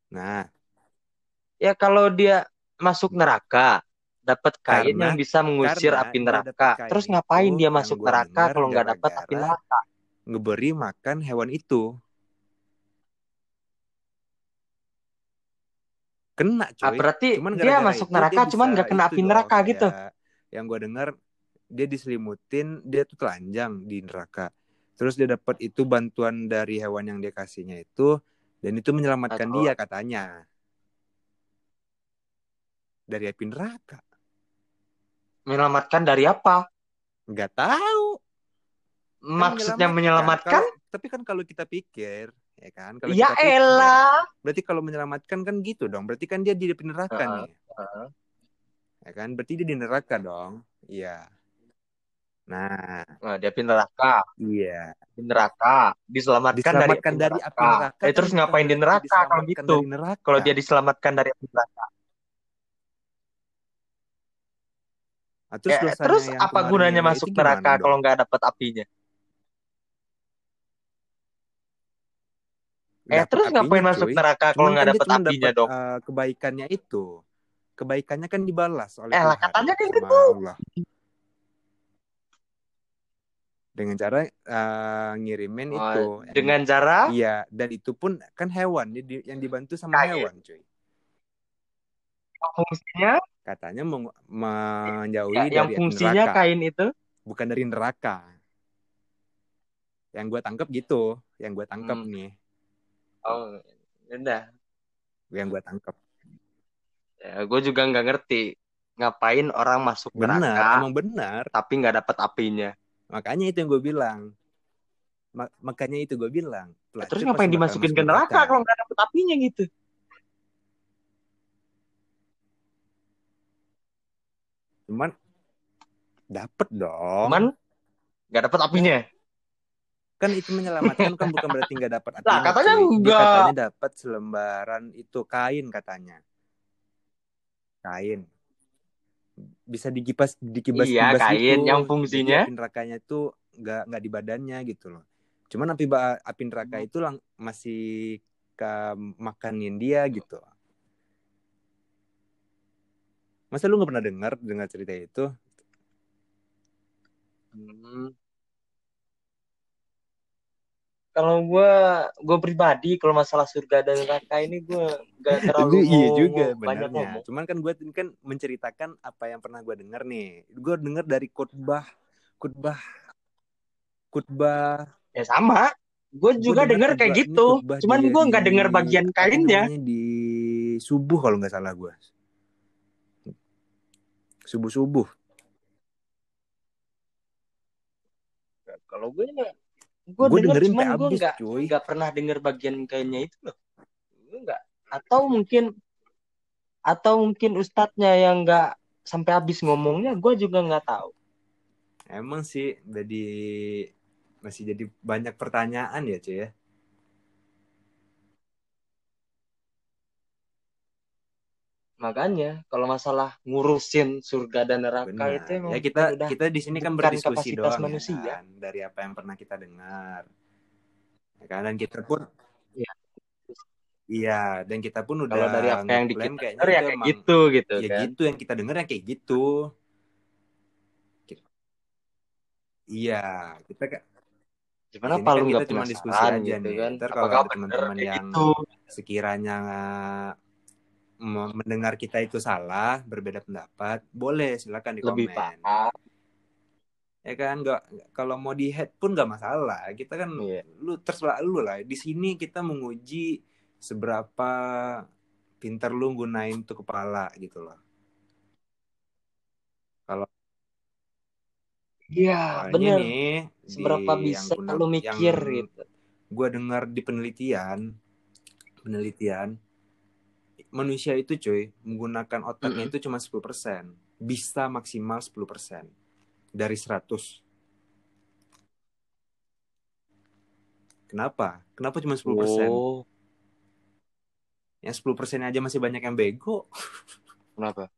A: Nah,
B: Ya kalau dia masuk neraka, dapat kain
A: Karena-
B: yang bisa mengusir api neraka. Terus ngapain dia masuk neraka kalau nggak dapat api neraka?
A: ngeberi makan hewan itu. Kena cuy.
B: Ah, berarti
A: Cuman
B: dia masuk
A: itu
B: neraka,
A: dia
B: cuman nggak kena api neraka gitu.
A: kayak Yang gue dengar dia diselimutin, dia tuh telanjang di neraka. Terus dia dapat itu bantuan dari hewan yang dia kasihnya itu dan itu menyelamatkan
B: Atau-
A: dia katanya dari api neraka.
B: Menyelamatkan dari apa?
A: Nggak tahu. Kan
B: Maksudnya menyelamatkan?
A: Kalau- tapi kan kalau kita pikir, ya kan? Kalau
B: Ya
A: kita pikir,
B: elah.
A: berarti kalau menyelamatkan kan gitu dong. Berarti kan dia di neraka
B: Heeh.
A: nih.
B: Heeh.
A: Ya kan? Berarti dia di neraka dong. Iya. Nah,
B: Nah, dia api neraka,
A: iya.
B: di neraka, diselamatkan,
A: Diselamatkan
B: dari
A: dari
B: api neraka.
A: neraka.
B: Eh,
A: kan
B: terus
A: bukan
B: ngapain di
A: berarti
B: neraka kalau gitu? Kalau dia diselamatkan dari api neraka.
A: Ah, terus,
B: Ya, terus apa gunanya masuk neraka kalau nggak dapat apinya? Eh, terus ngapain
A: apinya,
B: masuk
A: cuy.
B: neraka kalau nggak
A: kan
B: dapat apinya
A: dapat
B: dong?
A: eh, kebaikannya itu. Kebaikannya kan dibalas oleh
B: Eh,
A: Tuhan
B: katanya kayak gitu.
A: Allah. Dengan cara eh, ngirimin
B: Oh,
A: itu.
B: dengan cara
A: Iya, dan itu pun kan hewan yang dibantu sama
B: Kayak.
A: hewan, cuy.
B: Fungsinya,
A: Katanya meng- menjauhi
B: ya, yang
A: dari api
B: fungsinya
A: neraka,
B: kain itu,
A: bukan dari neraka. Yang gue tangkap gitu, yang gue tangkap
B: Hmm.
A: nih,
B: oh, udah.
A: yang gue tangkap.
B: Ya, gue juga nggak ngerti ngapain orang masuk
A: Benar,
B: neraka
A: emang benar.
B: tapi nggak dapat apinya.
A: Makanya itu yang gue bilang. Ma- makanya itu gue bilang.
B: Ya, terus ngapain dimasukin
A: masuk
B: ke neraka kalau nggak dapat apinya gitu?
A: Cuman dapet dong.
B: Cuman nggak dapat apinya.
A: kan itu menyelamatkan kan bukan berarti nggak dapat
B: Lah,
A: apinya.
B: katanya
A: cuy. Dia
B: enggak.
A: katanya dapat selembaran itu kain katanya. Kain. Bisa dikipas dikibas
B: Iya,
A: kibas
B: kain
A: gitu.
B: yang fungsinya-
A: api nerakanya itu nggak nggak di badannya gitu loh. Cuman api api neraka itu lang masih ke makanin dia gitu. Masa lu nggak pernah dengar dengar cerita itu?
B: Hmm. Kalau gue, gue pribadi kalau masalah surga dan neraka ini gue nggak terlalu
A: Lu iya juga
B: banyak ngomong.
A: Cuman kan gue kan menceritakan apa yang pernah gue dengar nih. Gue dengar dari khotbah, khotbah, khotbah.
B: Ya sama. Gue juga
A: dengar
B: denger kayak gitu. Cuman gue nggak denger bagian kainnya.
A: di subuh kalau nggak salah gue. Subuh subuh.
B: Kalau gue gue
A: Gue
B: denger
A: dengerin
B: cuman gue nggak nggak pernah denger bagian kainnya itu loh. Gue nggak. Atau mungkin atau mungkin ustadznya yang nggak sampai habis ngomongnya gue juga nggak tahu.
A: Emang sih jadi masih jadi banyak pertanyaan ya cuy ya.
B: Makanya kalau masalah ngurusin surga dan neraka
A: Benar.
B: itu emang
A: Ya kita
B: kan udah
A: kita di sini kan berdiskusi doang
B: manusia.
A: ya kan dari apa yang pernah kita dengar. Ya kan dan kita pun
B: Iya.
A: Iya, dan kita pun udah
B: Kalau dari apa yang kita
A: kayaknya
B: ya kayak
A: emang-
B: gitu gitu
A: ya
B: kan.
A: gitu yang kita dengar yang kayak gitu. Iya, kita kan di
B: Gimana
A: sini
B: apa lu
A: kan cuma diskusi aja
B: gitu
A: nih.
B: kan?
A: Ntar kalau teman-teman
B: kayak
A: yang
B: gitu?
A: sekiranya mendengar kita itu salah, berbeda pendapat, boleh silakan di
B: Lebih
A: komen.
B: paham.
A: Ya kan, nggak kalau mau di head pun nggak masalah. Kita kan
B: Iya.
A: lu terserah lu lah. Di sini kita menguji seberapa pintar lu gunain tuh kepala gitu loh. Kalau
B: Iya,
A: nih
B: Seberapa bisa
A: guna-
B: lu mikir
A: yang
B: gitu.
A: gue dengar di penelitian penelitian manusia itu cuy menggunakan otaknya
B: Mm-mm.
A: itu cuma 10% bisa maksimal 10% dari 100 kenapa? Kenapa cuma 10%
B: Oh,
A: yang 10% aja masih banyak yang bego.
B: Kenapa?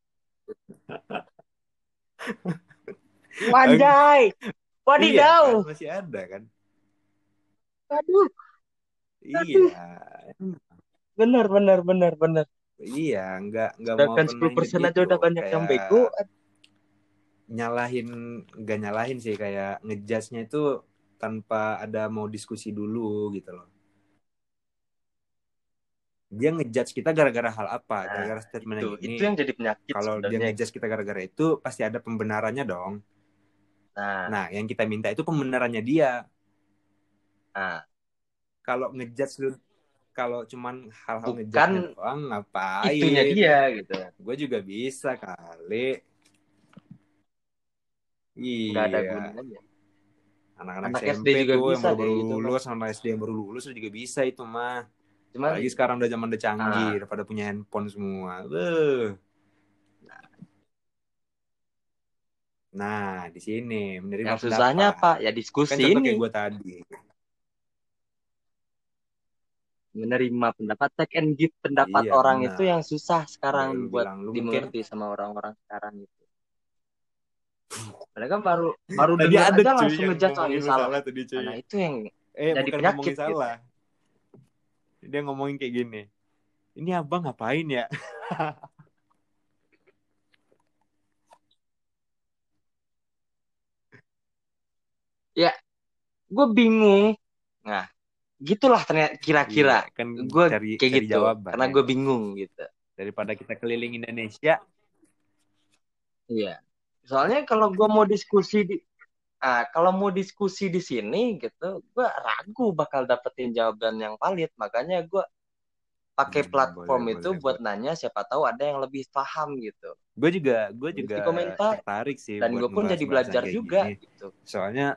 A: Iya
B: Wadidaw.
A: kan? Masih ada kan?
B: Aduh,
A: iya.
B: Bener bener bener bener.
A: Iya nggak nggak mau pernah
B: 10% aja
A: gitu.
B: udah banyak yang
A: Kayak-
B: bego.
A: nyalahin gak nyalahin sih kayak ngejudge-nya itu tanpa ada mau diskusi dulu gitu loh. Dia ngejudge kita gara-gara hal apa?
B: Nah,
A: Gara-gara statement
B: Itu,
A: yang ini.
B: itu yang jadi penyakit
A: Kalau dia ngejudge kita gara-gara itu pasti ada pembenarannya dong.
B: Nah,
A: Nah, yang kita minta itu pembenarannya dia.
B: nah,
A: Kalau ngejudge lu kalau cuman hal-hal ngejudge doang ngapain?
B: itunya dia gitu.
A: Gue juga bisa kali. Iya.
B: Nggak ada gunanya.
A: anak-anak
B: Anak
A: SMP
B: SD juga
A: tuh yang
B: bisa
A: baru
B: kayak gitu,
A: lulus anak SD yang baru lulus juga bisa itu mah
B: Cuman
A: apalagi sekarang udah zaman udah canggih
B: Ah.
A: udah pada punya handphone semua Beuh. Nah, di sini menerima
B: Yang susahnya apa? Ya
A: Kan
B: diskusi
A: contoh
B: ini.
A: kayak gue tadi.
B: Menerima pendapat, take and give pendapat
A: Iya,
B: orang
A: benar.
B: itu yang susah sekarang
A: lu
B: buat
A: bilang, lu mungkin
B: dimengerti sama orang-orang sekarang itu. Mereka baru baru
A: tadi
B: dengar
A: ada
B: aja langsung ini
A: lu
B: salah.
A: salah tadi cuy.
B: Nah, itu yang
A: Eh,
B: jadi
A: bukan
B: penyakit gitu.
A: salah. Dia ngomongin kayak gini. Ini abang ngapain ya?
B: gue bingung. Nah, gitulah ternyata kira-kira.
A: Iya, kan
B: Gue
A: cari,
B: kayak
A: cari
B: gitu.
A: jawaban.
B: Karena
A: ya.
B: gue bingung gitu.
A: Daripada kita keliling Indonesia.
B: Iya. Soalnya kalau gue mau diskusi di ah, kalau mau diskusi di sini gitu, gue ragu bakal dapetin jawaban yang valid. Makanya gue pakai
A: Hmm,
B: platform
A: boleh,
B: itu
A: boleh,
B: buat
A: boleh.
B: nanya siapa tahu ada yang lebih paham gitu.
A: Gue juga, gue juga
B: komentar.
A: tertarik sih.
B: Dan gue pun jadi belajar juga
A: gini.
B: gitu.
A: Soalnya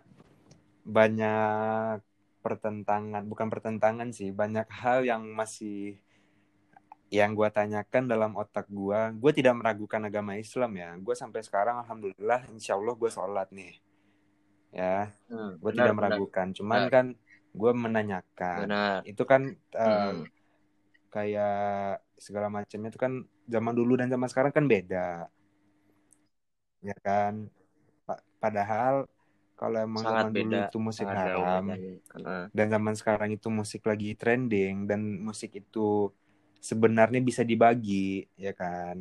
A: banyak pertentangan, bukan pertentangan sih, banyak hal yang masih yang gue tanyakan dalam otak gue. Gue tidak meragukan agama Islam ya. Gue sampai sekarang, alhamdulillah, insya Allah gue sholat nih. Ya,
B: Hmm,
A: gue
B: benar,
A: tidak
B: benar,
A: meragukan. Cuman
B: benar.
A: kan gue menanyakan.
B: benar.
A: Itu kan eh,
B: Hmm,
A: kayak segala macamnya itu kan zaman dulu dan zaman sekarang kan beda. Ya kan? Pa- Padahal kalau emang
B: sangat
A: zaman dulu
B: beda,
A: itu musik
B: sangat jauh
A: haram
B: bedanya. Heeh.
A: dan zaman sekarang itu musik lagi trending dan musik itu sebenarnya bisa dibagi, ya kan?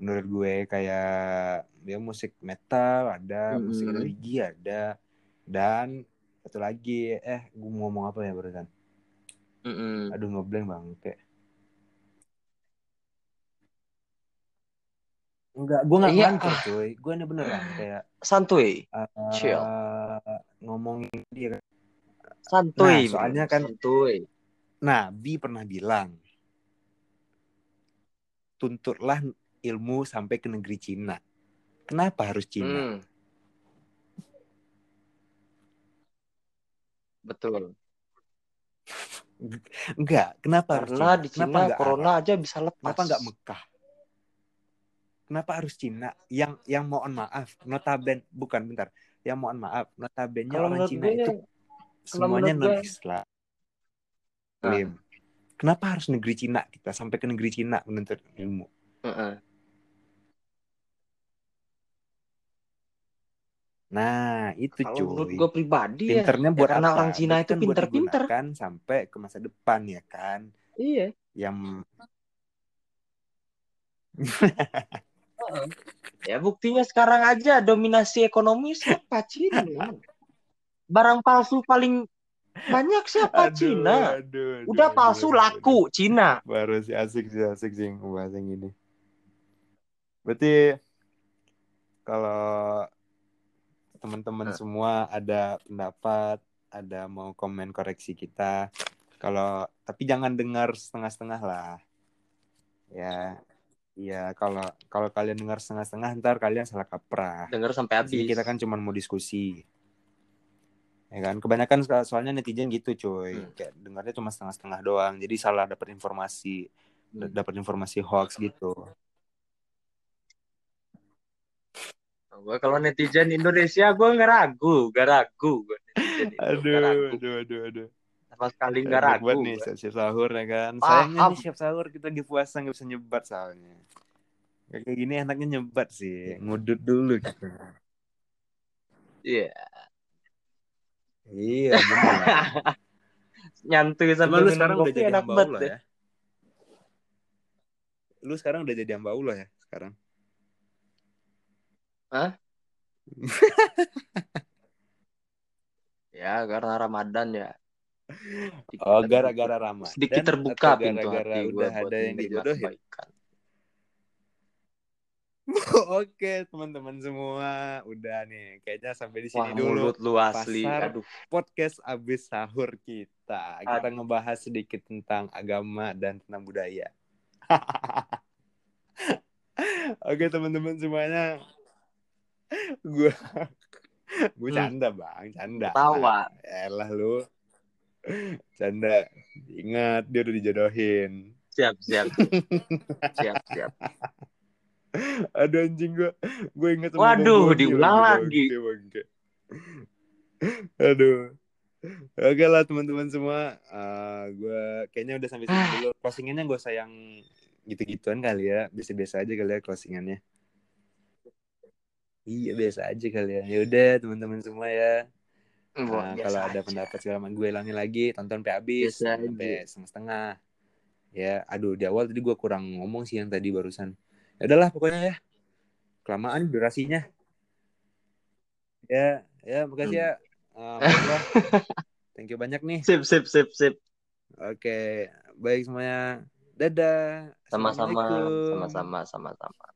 A: Menurut gue kayak dia musik metal ada, musik
B: Mm-mm.
A: religi ada, dan satu lagi eh gue mau ngomong apa ya barusan?
B: Mm-mm.
A: Aduh ngeblank bang, kayak Enggak, gue nggak
B: Iya,
A: ngantor
B: ah.
A: cuy. Gue ini beneran kayak
B: Santuy,
A: uh,
B: chill.
A: ngomongin dia.
B: Santuy,
A: Nah, soalnya kan-
B: Santuy.
A: Nabi pernah bilang, tuntutlah ilmu sampai ke negeri Cina. Kenapa harus Cina?
B: Hmm. Betul.
A: Enggak, kenapa harus
B: Karena
A: Cina?
B: di
A: Kenapa
B: Cina
A: enggak
B: corona
A: Arab?
B: aja bisa lepas.
A: Kenapa enggak Mekah? Kenapa harus Cina? Yang yang mohon maaf, notaben bukan bentar. Yang mohon maaf, notabennya
B: Kalau
A: orang
B: menurut
A: Cina
B: gue,
A: itu semuanya
B: menurut
A: non Islam.
B: Nah.
A: Kenapa harus negeri Cina kita sampai ke negeri Cina menuntut ilmu?
B: Heeh.
A: Nah, itu
B: Kalau menurut
A: cuy.
B: gue pribadi ya,
A: Pinternya
B: ya
A: buat
B: karena
A: apa?
B: orang Cina itu
A: kan
B: pinter-pinter.
A: digunakan sampai ke masa depan ya kan.
B: Iya.
A: Yang
B: Ya buktinya sekarang aja dominasi ekonomi siapa Cina. Barang palsu paling banyak siapa Cina.
A: aduh, aduh,
B: Udah
A: aduh,
B: palsu
A: aduh,
B: laku
A: aduh.
B: Cina.
A: Baru sih asik sih asik sih ngebahas yang gini. Berarti kalau teman-teman
B: Nah.
A: semua ada pendapat, ada mau komen koreksi kita. Kalau tapi jangan dengar setengah-setengah lah. Ya. Iya, kalau kalau kalian dengar setengah-setengah ntar kalian salah kaprah.
B: Dengar sampai habis.
A: kita kan cuma mau diskusi. Ya kan, kebanyakan so- soalnya netizen gitu, cuy.
B: Hmm.
A: Kayak dengarnya cuma setengah-setengah doang. Jadi salah dapat informasi,
B: Hmm.
A: dapat informasi hoax gitu.
B: Gue kalau netizen Indonesia gue nggak ragu, nggak ragu gue
A: Aduh, aduh, aduh, aduh.
B: Sama sekali nggak ragu.
A: banget nih
B: gua.
A: siap-siap sahur ya kan.
B: Paham.
A: Sayangnya nih siap sahur kita lagi puasa nggak bisa nyebat soalnya. Kayak gini enaknya nyebat sih, ngudut dulu gitu.
B: Iya.
A: Iya, benar.
B: Nyantuy
A: Cuma
B: sambil
A: lu
B: minum
A: sekarang udah jadi
B: enak banget deh.
A: ya. Lu sekarang udah jadi hamba Allah ya sekarang.
B: Ya karena Ramadan ya.
A: Oh, gara-gara Ramadan.
B: sedikit terbuka pintu
A: gara-gara
B: hati gue
A: udah ada yang dijodohin. Oke, teman-teman semua, udah nih. Kayaknya sampai di
B: Wah
A: sini dulu
B: mulut lu asli,
A: Pasar.
B: aduh.
A: podcast abis sahur kita. Kita
B: Aduh.
A: ngebahas sedikit tentang agama dan tentang budaya. Oke, teman-teman semuanya. Gue gue
B: Hmm.
A: canda, Bang, canda.
B: Ketawa.
A: Elah lu. Canda. Ingat dia udah dijodohin.
B: Siap, siap, siap, siap.
A: Aduh anjing gue. Gue inget sama
B: Waduh, diulang lagi.
A: Bangke, bangke. Aduh. Oke lah teman-teman semua. Uh, gue kayaknya udah sampai sini dulu. Closingannya gue sayang gitu-gituan kali ya. Biasa-biasa aja kali ya closingannya. Iya biasa aja kali ya. Ya udah teman-teman semua ya. Nah, kalau ada
B: aja.
A: pendapat segala macam gue ulangi lagi tonton sampai habis sampai setengah-setengah. Ya, aduh di awal tadi gue kurang ngomong sih yang tadi barusan. Ya udahlah pokoknya ya. Kelamaan durasinya. Ya, ya makasih ya. Uh, Mahendra. Thank you banyak nih.
B: Sip, sip, sip, sip.
A: Oke, baik semuanya. Dadah.
B: Sama-sama, sama-sama, sama-sama.